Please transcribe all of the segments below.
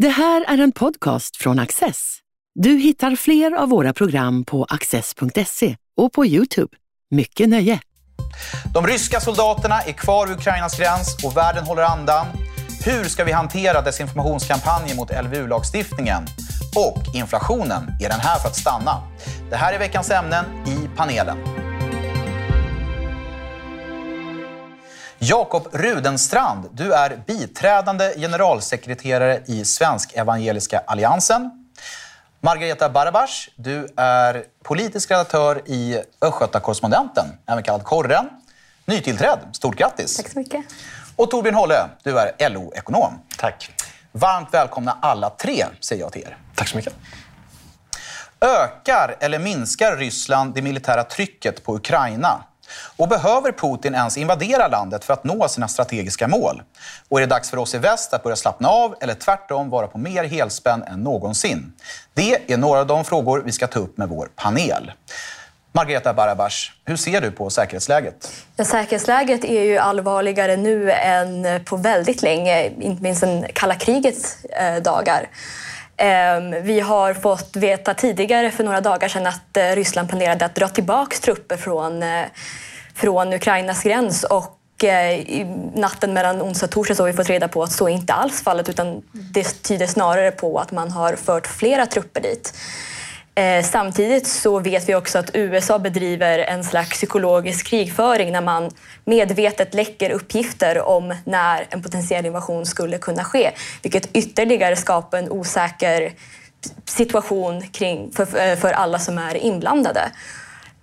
Det här är en podcast från Access. Du hittar fler av våra program på access.se och på Youtube. Mycket nöje! De ryska soldaterna är kvar vid Ukrainas gräns och världen håller andan. Hur ska vi hantera desinformationskampanjen mot LVU-lagstiftningen? Och inflationen, är den här för att stanna? Det här är veckans ämnen i panelen. Jakob Rudenstrand, du är biträdande generalsekreterare i Svensk Evangeliska Alliansen. Margareta Barabas, du är politisk redaktör i Östgötakorrespondenten, även kallad Korren. Nytillträdd, stort grattis! Tack så mycket. Och Torbjörn Hållö, du är LO-ekonom. Tack. Varmt välkomna alla tre, säger jag till er. Tack så mycket. Ökar eller minskar Ryssland det militära trycket på Ukraina? Och behöver Putin ens invadera landet för att nå sina strategiska mål? Och är det dags för oss i väst att börja slappna av eller tvärtom vara på mer helspänn än någonsin? Det är några av de frågor vi ska ta upp med vår panel. Margareta Barabash, hur ser du på säkerhetsläget? Ja, säkerhetsläget är ju allvarligare nu än på väldigt länge, inte minst sen kalla krigets eh, dagar. Ehm, vi har fått veta tidigare för några dagar sedan att eh, Ryssland planerade att dra tillbaka trupper från, eh, från Ukrainas gräns och eh, i natten mellan onsdag och torsdag så har vi fått reda på att så är inte alls fallet utan det tyder snarare på att man har fört flera trupper dit. Eh, samtidigt så vet vi också att USA bedriver en slags psykologisk krigföring när man medvetet läcker uppgifter om när en potentiell invasion skulle kunna ske. Vilket ytterligare skapar en osäker situation kring, för, eh, för alla som är inblandade.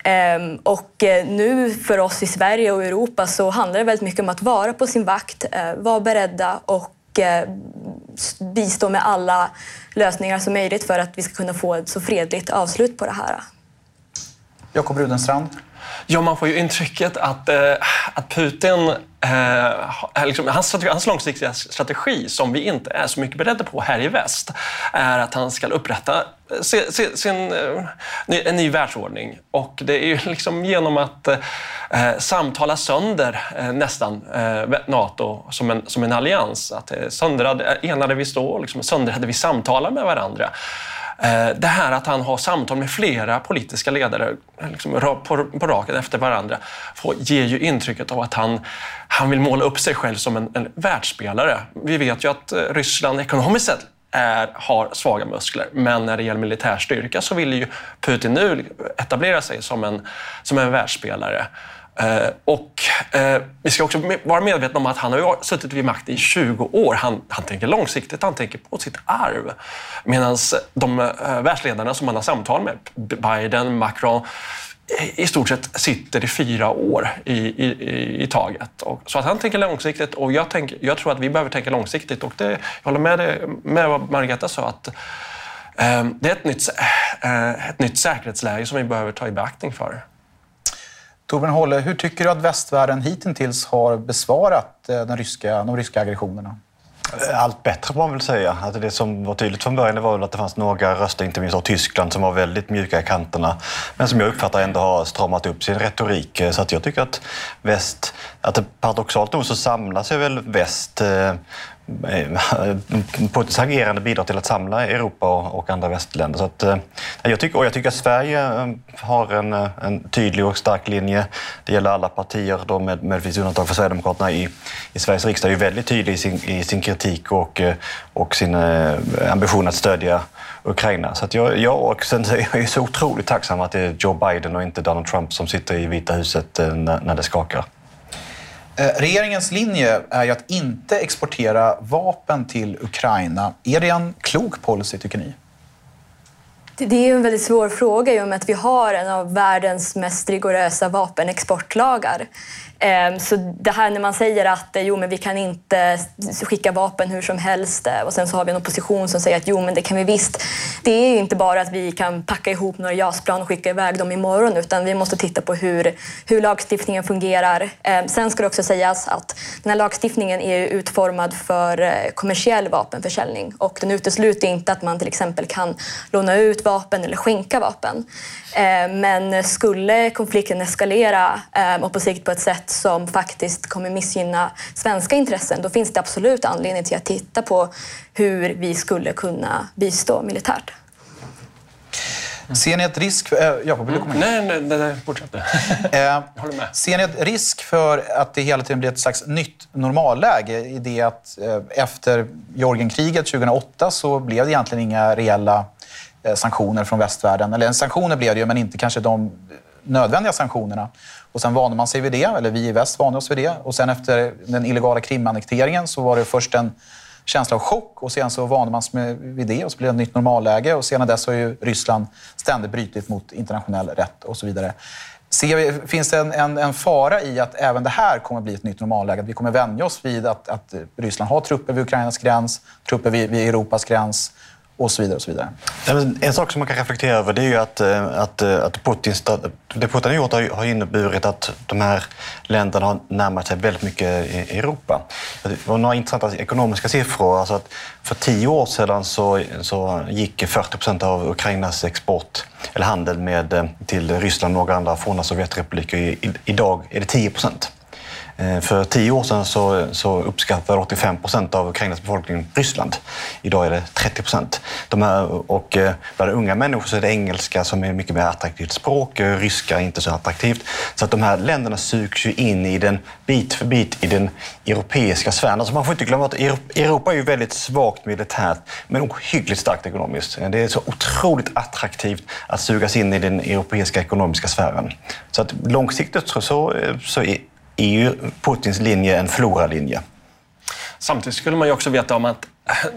Ehm, och eh, nu för oss i Sverige och Europa så handlar det väldigt mycket om att vara på sin vakt, eh, vara beredda och bistå med alla lösningar som möjligt för att vi ska kunna få ett så fredligt avslut på det här. Jakob Rudenstrand? Ja, man får ju intrycket att, eh, att Putin, eh, eh liksom, hans, hans långsiktiga strategi, som vi inte är så mycket beredda på här i väst, är att han ska upprätta eh, sin, sin, eh, en ny världsordning. Och det är ju liksom genom att eh, samtala sönder eh, nästan eh, Nato som en, som en allians. Att eh, söndrade, enade vi stå, liksom, söndrade vi samtala med varandra. Eh, det här att han har samtal med flera politiska ledare eh, liksom, på, på raken efter varandra får, ger ju intrycket av att han, han vill måla upp sig själv som en, en världsspelare. Vi vet ju att eh, Ryssland ekonomiskt sett är, har svaga muskler. Men när det gäller militärstyrka så vill ju Putin nu etablera sig som en, som en världsspelare. Eh, och eh, vi ska också vara medvetna om att han har suttit vid makt i 20 år. Han, han tänker långsiktigt, han tänker på sitt arv. Medan de eh, världsledarna som han har samtal med, Biden, Macron, i stort sett sitter i fyra år i, i, i taget. Och, så att han tänker långsiktigt och jag, tänk, jag tror att vi behöver tänka långsiktigt. Och det, jag håller med, det, med vad Margareta sa, att eh, det är ett nytt, eh, ett nytt säkerhetsläge som vi behöver ta i beaktning för. Torbjörn Hålle, hur tycker du att västvärlden hittills har besvarat eh, den ryska, de ryska aggressionerna? Eh, allt bättre får man väl säga. Alltså det som var tydligt från början var väl att det fanns några röster, inte minst av Tyskland, som var väldigt mjuka i kanterna. Men som jag uppfattar ändå har stramat upp sin retorik. Eh, så att jag tycker att väst, att paradoxalt nog så samlar sig väl väst Eh, Putins agerande bidrar till att samla Europa och andra västländer. Så att, eh, jag, tycker, och jag tycker att Sverige eh, har en, en tydlig och stark linje. Det gäller alla partier, då med, med viss undantag för Sverigedemokraterna i, i Sveriges riksdag, är ju väldigt tydlig i sin, i sin kritik och, och sin ambition att stödja Ukraina. Så att jag, jag, och sen är jag så otroligt tacksam att det är Joe Biden och inte Donald Trump som sitter i Vita huset när, när det skakar. Eh, regeringens linje är ju att inte exportera vapen till Ukraina. Är det en klok policy, tycker ni? Det är en väldigt svår fråga i och med att vi har en av världens mest rigorösa vapenexportlagar. Ehm, så det här när man säger att eh, jo, men vi kan inte skicka vapen hur som helst eh, och sen så har vi en opposition som säger att jo, men det kan vi visst. Det är inte bara att vi kan packa ihop några JAS-plan och skicka iväg dem imorgon utan vi måste titta på hur, hur lagstiftningen fungerar. Ehm, sen ska det också sägas att den här lagstiftningen är utformad för eh, kommersiell vapenförsäljning och den utesluter inte att man till exempel kan låna ut vapen eller skänka vapen. Eh, men skulle konflikten eskalera eh, och på sikt på ett sätt som faktiskt kommer missgynna svenska intressen, då finns det absolut anledning till att titta på hur vi skulle kunna bistå militärt. Ser ni ett risk... För, äh, Jakob, vill du komma in? Nej, nej, nej, nej fortsätt. Eh, ser ni ett risk för att det hela tiden blir ett slags nytt normalläge i det att eh, efter Georgienkriget 2008 så blev det egentligen inga reella Eh, sanktioner från västvärlden. Eller sanktioner blev det ju, men inte kanske de nödvändiga sanktionerna. Och sen vande man sig vid det, eller vi i väst vande oss vid det. Och sen efter den illegala Krimannekteringen så var det först en känsla av chock och sen så vande man sig vid det och så blev det ett nytt normalläge och sedan dess har ju Ryssland ständigt brutit mot internationell rätt och så vidare. Ser, finns det en, en, en, fara i att även det här kommer att bli ett nytt normalläge? Att vi kommer vänja oss vid att, att Ryssland har trupper vid Ukrainas gräns, trupper vid, vid Europas gräns och så vidare. Och så vidare. En sak som man kan reflektera över det är ju att, eh, att, eh, att Putin, det Putin har gjort har inneburit att de här länderna har närmat sig väldigt mycket i Europa. Det var några intressanta ekonomiska siffror. Alltså att för tio år sedan så, så gick 40 procent av Ukrainas export eller handel med, eh, till Ryssland och några andra forna Sovjetrepubliker. Idag är det 10 procent. Eh, för tio år sedan så, så uppskattade 85 procent av Ukrainas befolkning Ryssland. Idag är det 30 procent. och eh, bland unga människor så är det engelska som är mycket mer attraktivt språk, eh, ryska är inte så attraktivt. Så att de här länderna sugs ju in i den, bit för bit i den europeiska sfären. Alltså man får inte glömma att Europa är ju väldigt svagt militärt men ohyggligt starkt ekonomiskt. Det är så otroligt attraktivt att sugas in i den europeiska ekonomiska sfären. Så att långsiktigt så, så, så är ju Putins linje en floralinje. Samtidigt skulle man ju också veta om att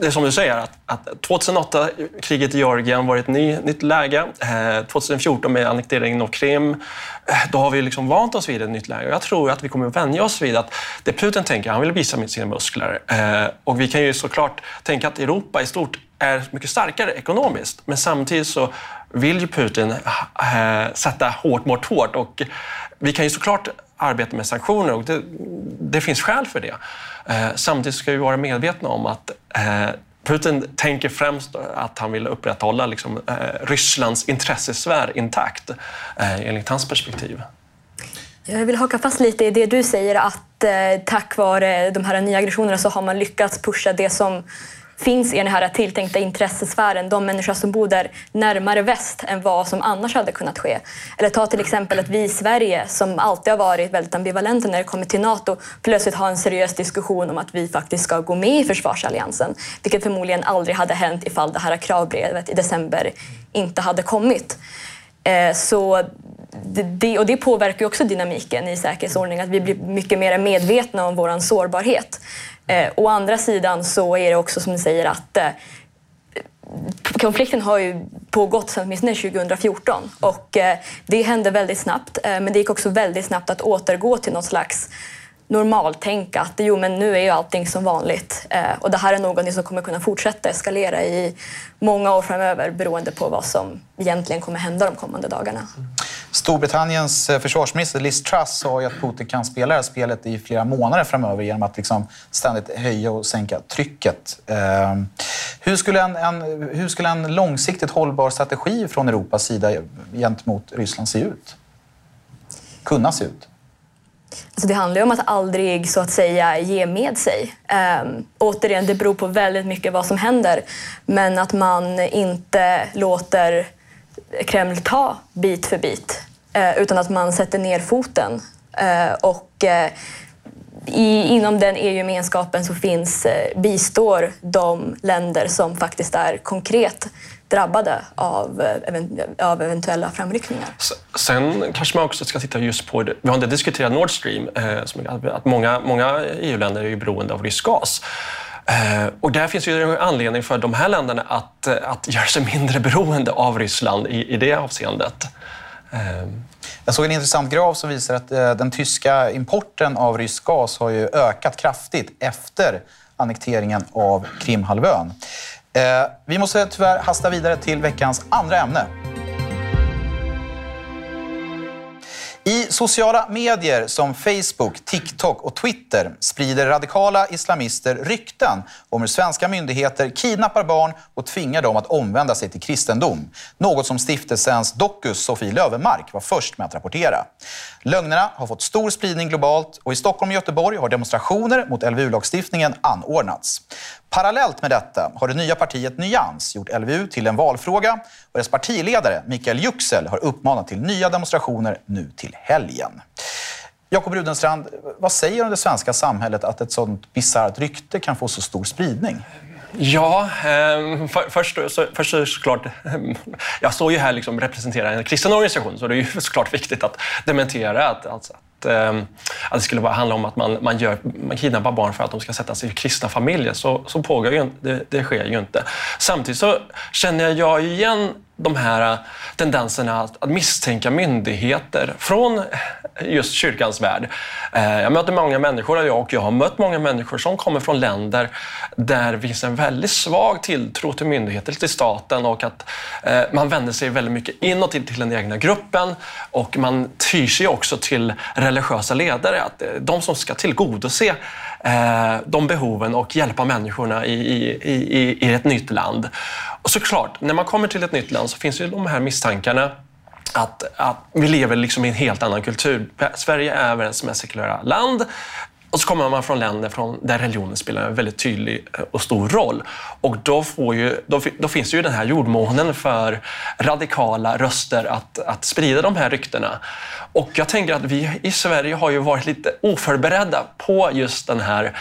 det är som du säger, att, att 2008, kriget i Georgien, var ett ny, nytt läge. Eh, 2014 med annekteringen av Krim, eh, då har vi liksom vant oss vid ett nytt läge. Jag tror att vi kommer att vänja oss vid att det Putin tänker, han vill visa med sina muskler. Eh, och vi kan ju såklart tänka att Europa i stort är mycket starkare ekonomiskt, men samtidigt så vill ju Putin eh, sätta hårt mot hårt. Och vi kan ju såklart arbeta med sanktioner och det, det finns skäl för det. Eh, samtidigt ska vi vara medvetna om att eh, Putin tänker främst att han vill upprätthålla liksom, Rysslands intressesfär intakt, enligt hans perspektiv. Jag vill haka fast lite i det du säger att eh, tack vare de här nya aggressionerna så har man lyckats pusha det som finns i den här tilltänkta intressesfären, de människor som bor där närmare väst än vad som annars hade kunnat ske. Eller ta till exempel att vi i Sverige, som alltid har varit väldigt ambivalenta när det kommer till NATO, plötsligt har en seriös diskussion om att vi faktiskt ska gå med i försvarsalliansen. Vilket förmodligen aldrig hade hänt ifall det här kravbrevet i december inte hade kommit. Eh, så det, och det påverkar också dynamiken i säkerhetsordningen, att vi blir mycket mer medvetna om vår sårbarhet. Eh, å andra sidan så är det också som du säger att eh, konflikten har ju pågått sedan åtminstone 2014 och eh, det hände väldigt snabbt. Eh, men det gick också väldigt snabbt att återgå till något slags normaltänk att jo, men nu är ju allting som vanligt. Eh, och det här är något som kommer kunna fortsätta eskalera i många år framöver beroende på vad som egentligen kommer hända de kommande dagarna. Mm. Storbritanniens eh, försvarsminister Liz Truss sa ju att Putin kan spela det här spelet i flera månader framöver genom att liksom ständigt höja och sänka trycket. Eh, hur skulle en, en, hur skulle en långsiktigt hållbar strategi från Europas sida gentemot Ryssland se ut? Kunna se ut? Alltså det handlar ju om att aldrig så att säga ge med sig. Um, återigen, det beror på väldigt mycket vad som händer. Men att man inte låter Kreml ta bit för bit. Eh, utan att man sätter ner foten. Eh, och eh, i, inom den EU-gemenskapen så finns, bistår de länder som faktiskt är konkret drabbade av, av eventuella framryckningar. Sen kanske man också ska titta just på, det. vi har inte diskuterat Nord Stream, att många, många EU-länder är beroende av rysk gas. Eh, och där finns ju en anledning för de här länderna att, eh, att göra sig mindre beroende av Ryssland i, i det avseendet. Eh. Jag såg en intressant graf som visar att den tyska importen av rysk gas har ju ökat kraftigt efter annekteringen av Krimhalvön. Vi måste tyvärr hasta vidare till veckans andra ämne. Sociala medier som Facebook, TikTok och Twitter sprider radikala islamister rykten om hur svenska myndigheter kidnappar barn och tvingar dem att omvända sig till kristendom. Något som stiftelsens Dokus Sofie Lövenmark var först med att rapportera. Lögnerna har fått stor spridning globalt och i Stockholm och Göteborg har demonstrationer mot LVU-lagstiftningen anordnats. Parallellt med detta har det nya partiet Nyans gjort LVU till en valfråga och dess partiledare Mikael Yüksel har uppmanat till nya demonstrationer nu till helgen. Jakob Rudenstrand, vad säger om det svenska samhället att ett sådant bisarrt rykte kan få så stor spridning? Ja, ehm, för, först, så, först så såklart, ehm, jag står ju här liksom representerar en kristen organisation så det är ju såklart viktigt att dementera att, alltså, att, att, eh, att det skulle handla om att man, man, gör, man kidnappar barn för att de ska sättas i kristna familjer. Så, så pågår ju det, det sker ju inte. Samtidigt så känner jag igen de här eh, tendenserna att, att misstänka myndigheter från just kyrkans värld. Eh, jag möter många människor, och jag har mött många människor som kommer från länder där det finns en väldigt svag tilltro till myndigheter, till staten och att eh, man vänder sig väldigt mycket inåt till den egna gruppen och man tyr sig också till religiösa ledare, att eh, de som ska tillgodose de behoven och hjälpa människorna i, i, i, i ett nytt land. Och såklart, när man kommer till ett nytt land så finns ju de här misstankarna att, att vi lever liksom i en helt annan kultur. Sverige är världens mest sekulära land. Och så kommer man från länder från, där religionen spelar en väldigt tydlig eh, och stor roll. Och då, får ju, då, då finns ju den här jordmånen för radikala röster att, att sprida de här ryktena. Och jag tänker att vi i Sverige har ju varit lite oförberedda på just den här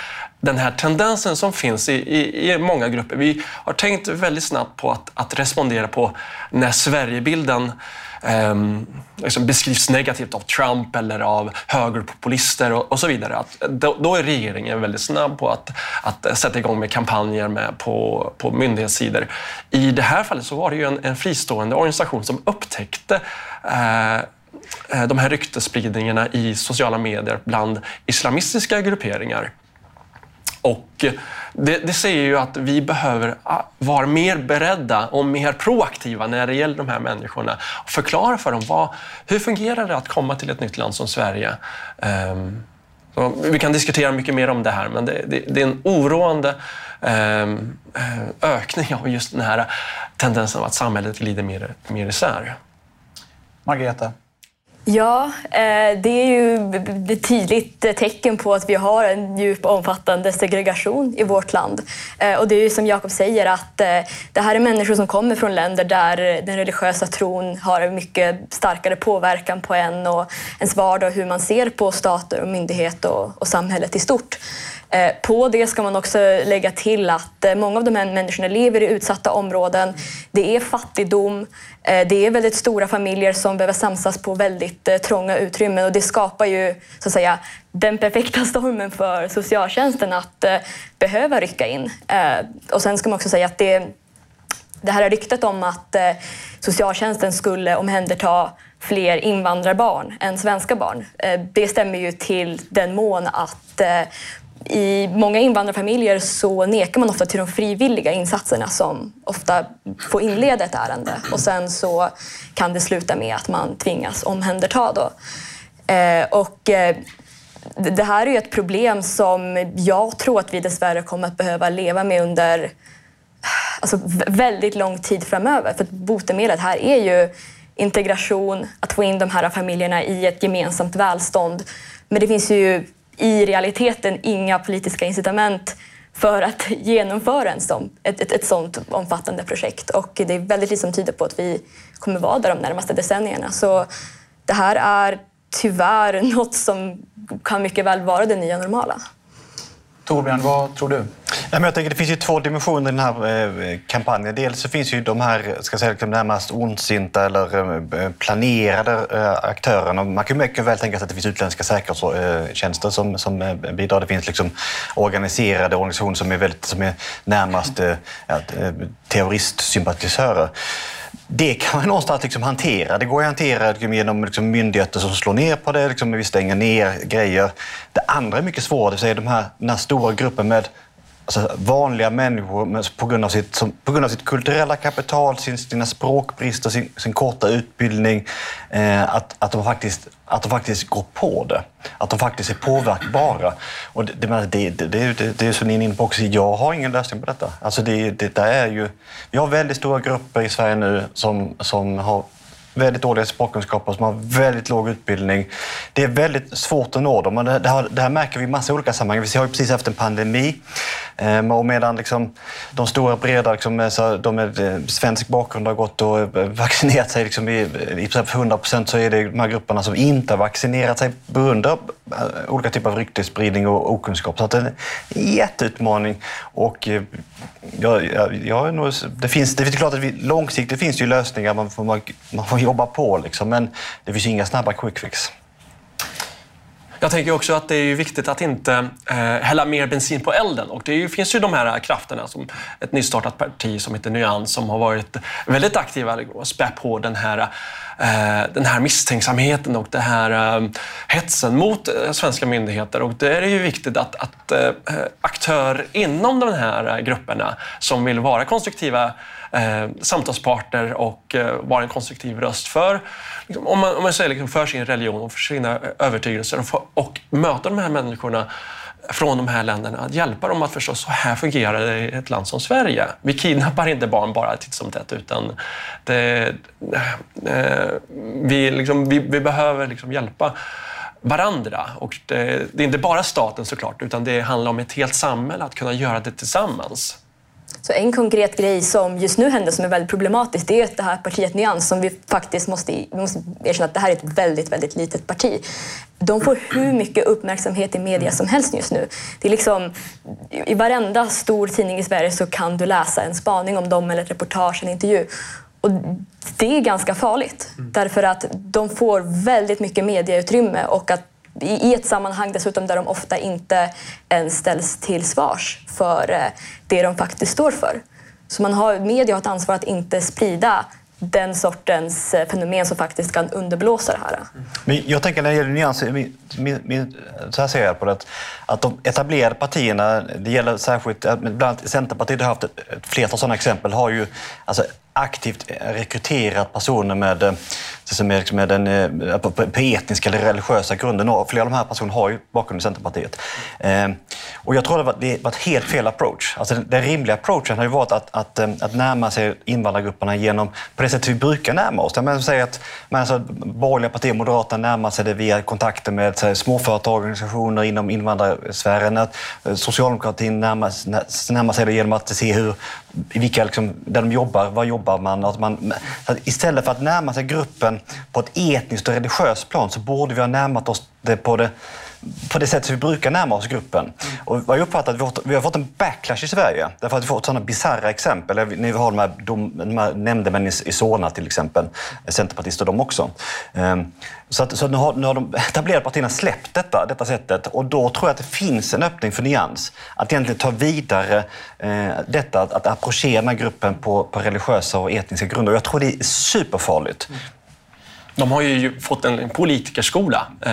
den här tendensen som finns i, i, i, många grupper. Vi har tänkt väldigt snabbt på att, att respondera på när Sverigebilden Ehm, liksom beskrivs negativt av Trump eller av högerpopulister och, och så vidare. Att, då, då, är regeringen väldigt snabb på att, att sätta igång med kampanjer med på, på myndighetssidor. I det här fallet så var det ju en, en fristående organisation som upptäckte eh, eh de här ryktesspridningarna i sociala medier bland islamistiska grupperingar. Och det, det säger ju att vi behöver ah, vara mer beredda och mer proaktiva när det gäller de här människorna. Och förklara för dem vad, hur fungerar det att komma till ett nytt land som Sverige. Um, vi kan diskutera mycket mer om det här, men det, det, det är en oroande um, ökning av just den här tendensen av att samhället glider mer, mer isär. Margareta? Ja, eh, det är ju ett tydligt tecken på att vi har en djup och omfattande segregation i vårt land. Eh, och det är ju som Jakob säger att eh, det här är människor som kommer från länder där den religiösa tron har en mycket starkare påverkan på en och ens vardag och hur man ser på stater och myndighet och, och samhället i stort. Eh, på det ska man också lägga till att eh, många av de här människorna lever i utsatta områden. Det är fattigdom, eh, det är väldigt stora familjer som behöver samsas på väldigt trånga utrymmen och det skapar ju så att säga, den perfekta stormen för socialtjänsten att behöva rycka in. Och sen ska man också säga att det, det här ryktet om att socialtjänsten skulle omhänderta fler invandrarbarn än svenska barn. Det stämmer ju till den mån att i många invandrarfamiljer så nekar man ofta till de frivilliga insatserna som ofta får inleda ett ärende och sen så kan det sluta med att man tvingas omhänderta. Då. Eh, och, eh, det här är ju ett problem som jag tror att vi dessvärre kommer att behöva leva med under alltså, väldigt lång tid framöver. För botemedlet här är ju integration, att få in de här familjerna i ett gemensamt välstånd. Men det finns ju i realiteten inga politiska incitament för att genomföra en sån, ett, ett, ett sånt omfattande projekt. Och det är väldigt lite som tyder på att vi kommer vara där de närmaste decennierna. Så det här är tyvärr något som kan mycket väl vara det nya normala. Torbjörn, vad tror du? jag tänker, det finns ju två dimensioner i den här eh, kampanjen. Dels så finns ju de här ska säga, liksom närmast ondsinta eller eh, planerade eh, aktörerna. Man kan mycket väl tänka sig att det finns utländska säkerhetstjänster som, som bidrar. Det finns liksom organiserade organisationer som är, väldigt, som är närmast ja, terroristsympatisörer det kan man någonstans liksom hantera. Det går att hantera liksom genom liksom myndigheter som slår ner på det, liksom vi stänger ner grejer. Det andra är mycket svårare, det vill säga de här, den här stora gruppen med alltså, vanliga människor på grund av sitt, som, på grund av sitt kulturella kapital, sin, sina språkbrister, sin, sin korta utbildning, eh, att, att, de faktiskt, att de faktiskt går på det. Att de faktiskt är påverkbara. Och det, det, det, det, det, det är som ni är inne på också, jag har ingen lösning på detta. Alltså det, det är ju, vi har väldigt stora grupper i Sverige nu som, som har väldigt dåliga språkkunskaper, som har väldigt låg utbildning. Det är väldigt svårt att nå dem. Och det, här, det här märker vi i massa olika sammanhang. Vi har ju precis haft en pandemi. Ehm, och medan liksom, de stora breda, liksom, eh, de med eh, svensk bakgrund har gått och eh, vaccinerat sig liksom, i, i 100 procent så är det de här grupperna som inte har vaccinerat sig på grund av olika typer av ryktesspridning och okunskap. Så att det är en jätteutmaning. Och Ja, ja, ja, det, finns, det är klart att vi, långsiktigt finns det ju lösningar, man får, man, man får jobba på, liksom, men det finns inga snabba quick fix. Jag tänker också att det är viktigt att inte eh, hälla mer bensin på elden. Och det ju, finns ju de här eh, krafterna, som ett nystartat parti som heter Nyans, som har varit väldigt aktiva och spä på den här, eh, den här misstänksamheten och den här eh, hetsen mot eh, svenska myndigheter. Och det är ju viktigt att, att eh, eh aktörer inom de här eh, grupperna som vill vara konstruktiva eh, och eh, vara en konstruktiv röst för, liksom, om, man, om man säger liksom, för sin religion och för sina eh, övertygelser och, för, och möta de här människorna från de här länderna, att hjälpa dem att förstå så här fungerar det i ett land som Sverige. Vi kidnappar inte barn bara titt som tätt, utan det, eh, vi, liksom, vi, vi, behöver liksom hjälpa varandra. Och det, det, är inte bara staten såklart, utan det handlar om ett helt samhälle, att kunna göra det tillsammans. Så en konkret grej som just nu händer som är väldigt problematisk det är att det här partiet Nyans som vi faktiskt måste, vi måste erkänna att det här är ett väldigt, väldigt litet parti. De får hur mycket uppmärksamhet i media som helst just nu. Det är liksom, I varenda stor tidning i Sverige så kan du läsa en spaning om dem eller ett reportage, en intervju. Och det är ganska farligt mm. därför att de får väldigt mycket mediautrymme och att i ett sammanhang dessutom där de ofta inte ens ställs till svars för eh, det de faktiskt står för. Så man har, media har ett ansvar att inte sprida den sortens eh, fenomen som faktiskt kan underblåsa det här. Men jag tänker när det gäller nyanser, min, min, min, så här ser jag på det, att de etablerade partierna, det gäller särskilt, eh, bland annat Centerpartiet har haft ett, ett flertal sådana exempel, har ju alltså, aktivt rekryterat personer med, som är liksom den, eh, på, på etniska eller religiösa grunder. Och flera av de här personerna har ju bakgrund i Centerpartiet. Eh, och jag tror att det var ett helt fel approach. Alltså den, den rimliga approachen har ju varit att, att, eh, att närma sig invandrargrupperna genom, på det sätt vi brukar närma oss. Man säger att man, alltså, borgerliga partier, Moderaterna, närmar sig det via kontakter med här, småföretagsorganisationer inom invandrarsfären. Att eh, socialdemokratin närmar, närmar sig det genom att se hur, vilka, liksom, där de jobbar, vad jobbar man? Att man att istället för att närma sig gruppen på ett etniskt och religiöst plan så borde vi ha närmat oss det på det på det sätt som vi brukar närma oss gruppen. Och jag uppfattar att vi har fått en backlash i Sverige. Därför att vi har fått sådana bisarra exempel. När vi har de här, de, de här nämndemännen i Solna till exempel. Centerpartister de också. Ehm, så, att, så nu, har, nu har de etablerade partierna släppt detta, detta sättet och då tror jag att det finns en öppning för nyans. Att egentligen ta vidare eh, detta, att, att approchera den här gruppen på, på religiösa och etniska grunder. Och jag tror det är superfarligt. De har ju fått en politikerskola, eh,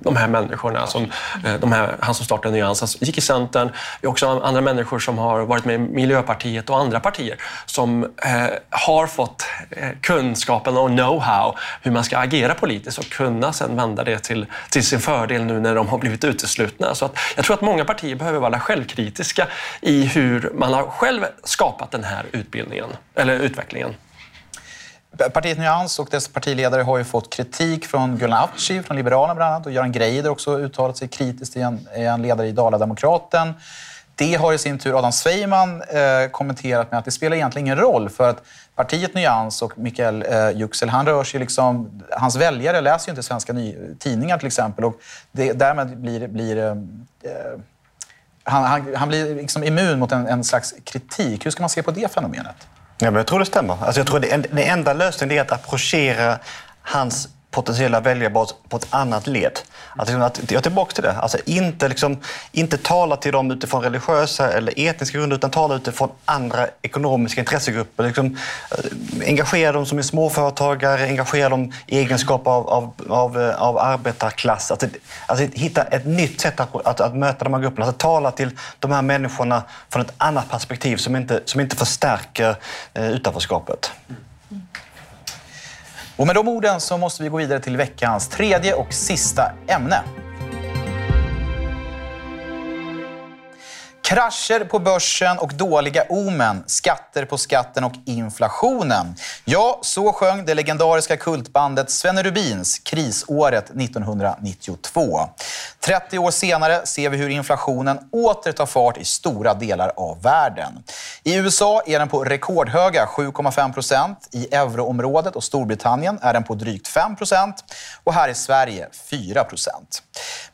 de här människorna. Som, eh, de här, han som startade Nyans gick i Centern. Det är också andra människor som har varit med i Miljöpartiet och andra partier som eh, har fått kunskapen och know-how hur man ska agera politiskt och kunna sedan vända det till, till sin fördel nu när de har blivit uteslutna. Så att jag tror att många partier behöver vara självkritiska i hur man har själv skapat den här utbildningen, eller utvecklingen. Partiet Nyans och dess partiledare har ju fått kritik från Gulan Avci från Liberalerna bland annat och Göran Greider också uttalat sig kritiskt i en, i en ledare i Dala-Demokraten. Det har i sin tur Adam Sveiman eh, kommenterat med att det spelar egentligen ingen roll för att partiet Nyans och Mikael eh, Yüksel, han rör sig liksom, hans väljare läser ju inte svenska ny, tidningar till exempel och det, därmed blir, blir eh, eh han, han, han, blir liksom immun mot en, en slags kritik. Hur ska man se på det fenomenet? Ja, men jag tror det stämmer. Alltså jag tror det, det enda lösningen är att approchera hans potentiella väljarbas på ett annat led. Att, liksom, att, jag är tillbaka till det. Alltså inte, liksom, inte tala till dem utifrån religiösa eller etniska grunder utan tala utifrån andra ekonomiska intressegrupper. Liksom, eh, engagera dem som är småföretagare, engagera dem i egenskap av, av, av, eh, av arbetarklass. Alltså, alltså, hitta ett nytt sätt att, att, att möta de här grupperna. Alltså, tala till de här människorna från ett annat perspektiv som inte, som inte förstärker eh, utanförskapet. Och med de orden så måste vi gå vidare till veckans tredje och sista ämne. Krascher på börsen och dåliga omen, skatter på skatten och inflationen. Ja, så sjöng det legendariska kultbandet Svenne Rubins krisåret 1992. 30 år senare ser vi hur inflationen åter tar fart i stora delar av världen. I USA är den på rekordhöga 7,5 procent. I euroområdet och Storbritannien är den på drygt 5 procent. Och här i Sverige 4 procent.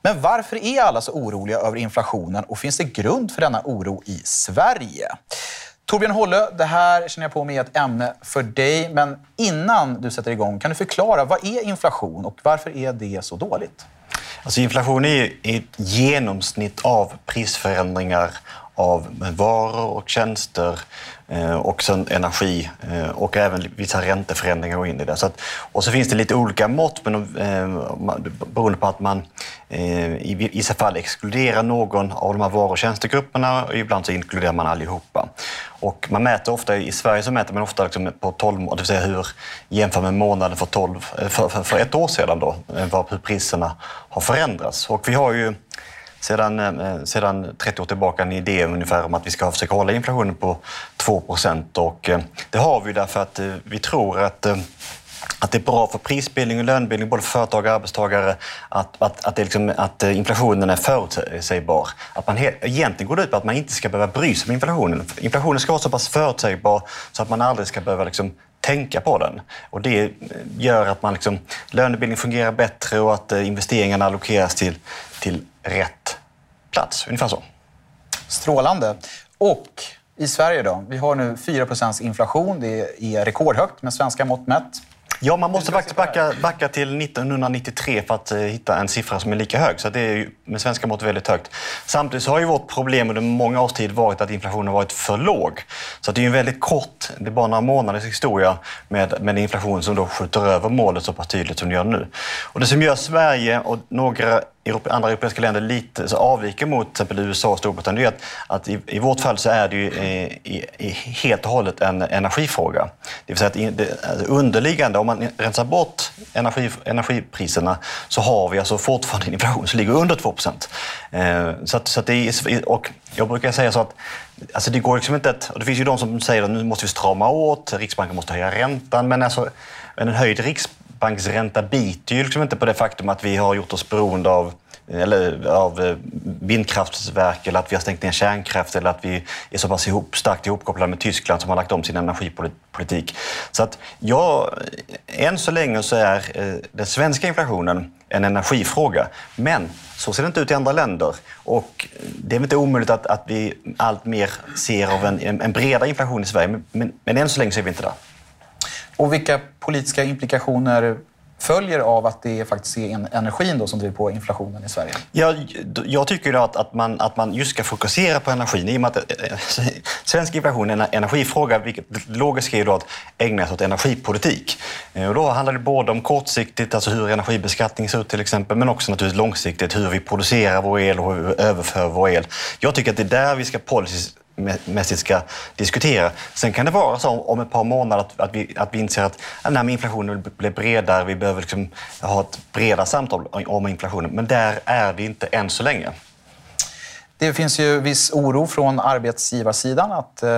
Men varför är alla så oroliga över inflationen och finns det grund för denna oro i Sverige? Torbjörn Hållö, det här känner jag på mig är ett ämne för dig. Men innan du sätter igång, kan du förklara vad är inflation och varför är det så dåligt? Alltså inflation är ju ett genomsnitt av prisförändringar av varor och tjänster eh, och sen energi eh, och även vissa ränteförändringar går in i det. Så att, och så finns det lite olika mått men, eh, beroende på att man eh, i vissa fall exkluderar någon av de här varu och tjänstegrupperna och ibland så inkluderar man allihopa. Och man mäter ofta, I Sverige så mäter man ofta liksom på 12 månader, det vill säga hur jämför med månaden för, 12, för, för, för ett år sedan då, hur priserna har förändrats. Och vi har ju sedan, eh, sedan 30 år tillbaka en idé ungefär om att vi ska försöka hålla inflationen på 2 och eh, Det har vi därför att eh, vi tror att att det är bra för prisbildning och lönebildning, både för företag och arbetstagare, att, att, att, det liksom, att inflationen är förutsägbar. Att man he, egentligen går det ut på att man inte ska behöva bry sig om inflationen. Inflationen ska vara så pass förutsägbar så att man aldrig ska behöva liksom tänka på den. Och det gör att man liksom, lönebildning fungerar bättre och att investeringarna allokeras till, till rätt plats. Ungefär så. Strålande. Och i Sverige då? Vi har nu 4% inflation. Det är rekordhögt med svenska mått mätt. Ja, man måste faktiskt backa, backa till 1993 för att uh, hitta en siffra som är lika hög. Så det är ju med svenska mått väldigt högt. Samtidigt har ju vårt problem under många års tid varit att inflationen har varit för låg. Så det är en väldigt kort, det är bara några månaders historia med, med inflation som då skjuter över målet så pass tydligt som det gör nu. Och det som gör Sverige och några andra europeiska länder lite så avviker mot till exempel USA och Storbritannien är att, att i, i, vårt fall så är det ju eh, i, i, helt och hållet en energifråga. Det vill säga att det, alltså underliggande, om man rensar bort energi, energipriserna så har vi alltså fortfarande en inflation som ligger under 2 eh, så, att, så att det är, och jag brukar säga så att alltså det går liksom inte att, och det finns ju de som säger att nu måste vi strama åt, Riksbanken måste höja räntan, men alltså en höjd riksbank riksbanksränta biter ju liksom inte på det faktum att vi har gjort oss beroende av eller av eh, vindkraftverk eller att vi har stängt ner kärnkraft eller att vi är så pass ihop, starkt ihopkopplade med Tyskland som har lagt om sin energipolitik. Så att ja, än så länge så är eh, den svenska inflationen en energifråga. Men så ser det inte ut i andra länder. Och det är inte omöjligt att, att vi allt mer ser av en, en bredare inflation i Sverige. Men, men, men än så länge så är vi inte där. Och vilka politiska implikationer följer av att det faktiskt är energin då som driver på inflationen i Sverige? Ja, jag tycker att, att, man, att man just ska fokusera på energin. I och med att eh, eh, alltså, svensk inflation är en energifråga, vilket logiskt är då att ägna sig åt energipolitik. Eh, och då handlar det både om kortsiktigt, alltså hur energibeskattning ser ut till exempel, men också naturligtvis långsiktigt hur vi producerar vår el och hur vi överför vår el. Jag tycker att det är där vi ska policy mässigt ska diskutera. Sen kan det vara så om ett par månader att, att, vi, att vi inser att nej, inflationen blir bredare, vi behöver liksom ha ett bredare samtal om inflationen. Men där är vi inte än så länge. Det finns ju viss oro från arbetsgivarsidan att eh,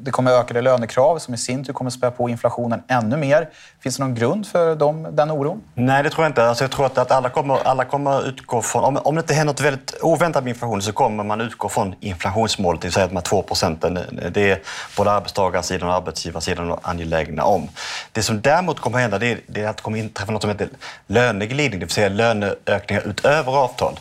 det kommer ökade lönekrav som i sin tur kommer spä på inflationen ännu mer. Finns det någon grund för dem, den oron? Nej, det tror jag inte. Alltså, jag tror att, alla, kommer, alla kommer utgå från... Om, om det inte händer något väldigt oväntat med inflation så kommer man utgå från inflationsmålet, det vill säga de här 2 procenten. Det är både arbetstagarsidan och arbetsgivarsidan angelägna om. Det som däremot kommer hända det är, det är att det kommer inträffa något som heter löneglidning, det vill säga löneökningar utöver avtal.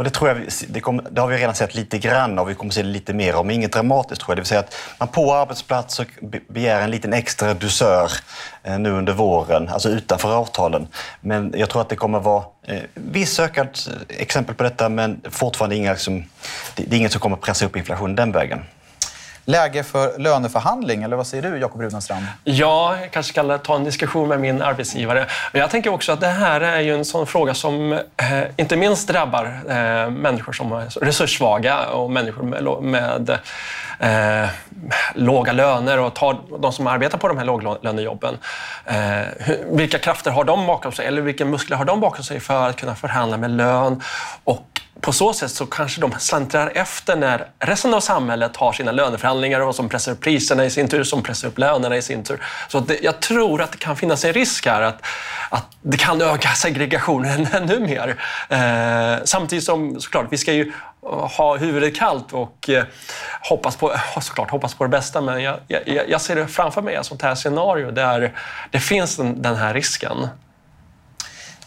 Och det tror jag det, kom, det har vi redan sett lite grann av, vi kommer se lite mer om, inget dramatiskt tror jag. Det vill säga att man på arbetsplatser begär en liten extra dusör eh, nu under våren, alltså utanför avtalen. Men jag tror att det kommer vara eh, viss ökad eh, exempel på detta, men fortfarande inga liksom, det, det är inget som kommer pressa upp inflationen den vägen. Läge för löneförhandling, eller vad säger du Jakob Runenstrand? Ja, jag kanske ska ta en diskussion med min arbetsgivare. Men jag tänker också att det här är ju en sån fråga som eh, inte minst drabbar eh, människor som är resurssvaga och människor med, med eh, låga löner och tar, de som arbetar på de här låglönejobben. Eh, vilka krafter har de bakom sig? Eller vilka muskler har de bakom sig för att kunna förhandla med lön och på så sätt så kanske de slantrar efter när resten av samhället har sina löneförhandlingar och som pressar upp priserna i sin tur, som pressar upp lönerna i sin tur. Så det, jag tror att det kan finnas en risk här att, att det kan öka segregationen ännu mer. Eh, samtidigt som såklart, vi ska ju eh, ha huvudet kallt och eh, hoppas, på, såklart, hoppas på det bästa. Men jag, jag, jag ser det framför mig, ett sånt här scenario där det finns den, den här risken.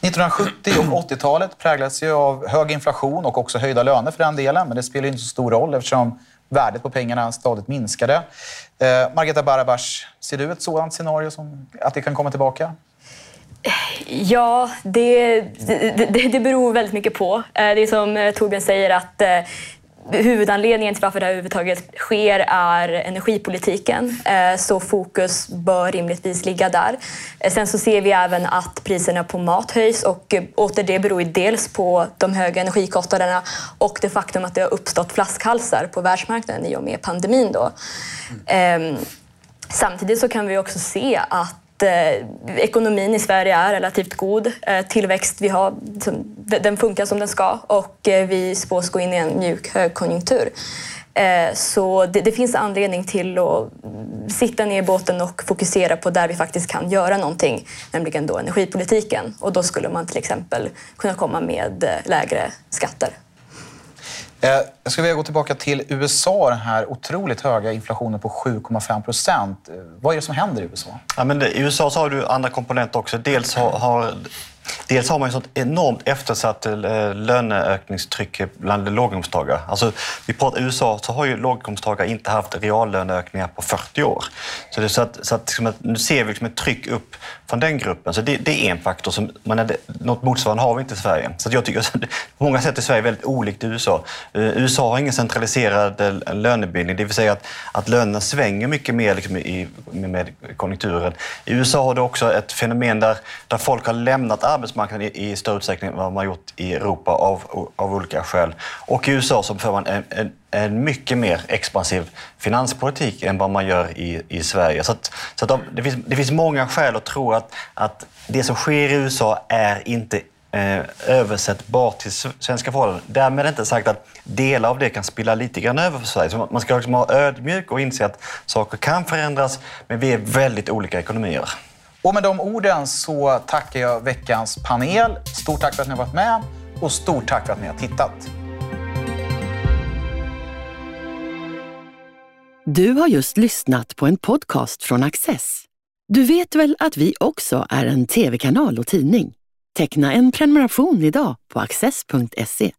1970 och 80-talet präglades ju av hög inflation och också höjda löner för den delen. Men det spelar inte så stor roll eftersom värdet på pengarna stadigt minskade. Eh, Margareta Barabash, ser du ett sådant scenario som att det kan komma tillbaka? Ja, det, det, det beror väldigt mycket på. Eh, det är som eh, Torbjörn säger att eh, Huvudanledningen till varför det här överhuvudtaget sker är energipolitiken, eh, så fokus bör rimligtvis ligga där. Eh, sen så ser vi även att priserna på mat höjs och eh, åter det beror dels på de höga energikostnaderna och det faktum att det har uppstått flaskhalsar på världsmarknaden i och med pandemin. Då. Mm. Samtidigt så kan vi också se att eh, ekonomin i Sverige är relativt god. Eh, tillväxt, vi har, den funkar som den ska och eh, vi spås gå in i en mjuk högkonjunktur. Eh, så det, det, finns anledning till att sitta ner i båten och fokusera på där vi faktiskt kan göra någonting, nämligen då energipolitiken. Och då skulle man till exempel kunna komma med eh, lägre skatter. Eh, jag skulle vilja gå tillbaka till USA, den här otroligt höga inflationen på 7,5 procent. Eh, vad är det som händer i USA? Ja, men I USA så har du andra komponenter också. Dels har, har Dels har man ett sånt enormt eftersatt eh, löneökningstryck bland låginkomsttagare. Alltså, vi pratar USA så har ju låginkomsttagare inte haft reallöneökningar på 40 år. Så, det, så, att, så att, liksom, nu ser vi liksom ett tryck upp från den gruppen. Så det, det är en faktor. Som, man är, något motsvarande har vi inte i Sverige. Så jag tycker att på många sätt är Sverige väldigt olikt USA. Eh, USA har ingen centraliserad eh, lönebildning, det vill säga att, att lönerna svänger mycket mer liksom, i, med, med konjunkturen. I USA har du också ett fenomen där, där folk har lämnat arbetsmarknaden i, i större utsträckning än vad man har gjort i Europa av, av olika skäl. Och i USA så för man en, en, en mycket mer expansiv finanspolitik än vad man gör i, i Sverige. Så, att, så att det, finns, det finns många skäl att tro att, att det som sker i USA är inte eh, översättbart till svenska förhållanden. Därmed inte sagt att delar av det kan spilla lite grann över för Sverige. Så man ska liksom vara ödmjuk och inse att saker kan förändras, men vi är väldigt olika ekonomier. Och med de orden så tackar jag veckans panel. Stort tack för att ni har varit med och stort tack för att ni har tittat. Du har just lyssnat på en podcast från Access. Du vet väl att vi också är en tv-kanal och tidning? Teckna en prenumeration idag på access.se.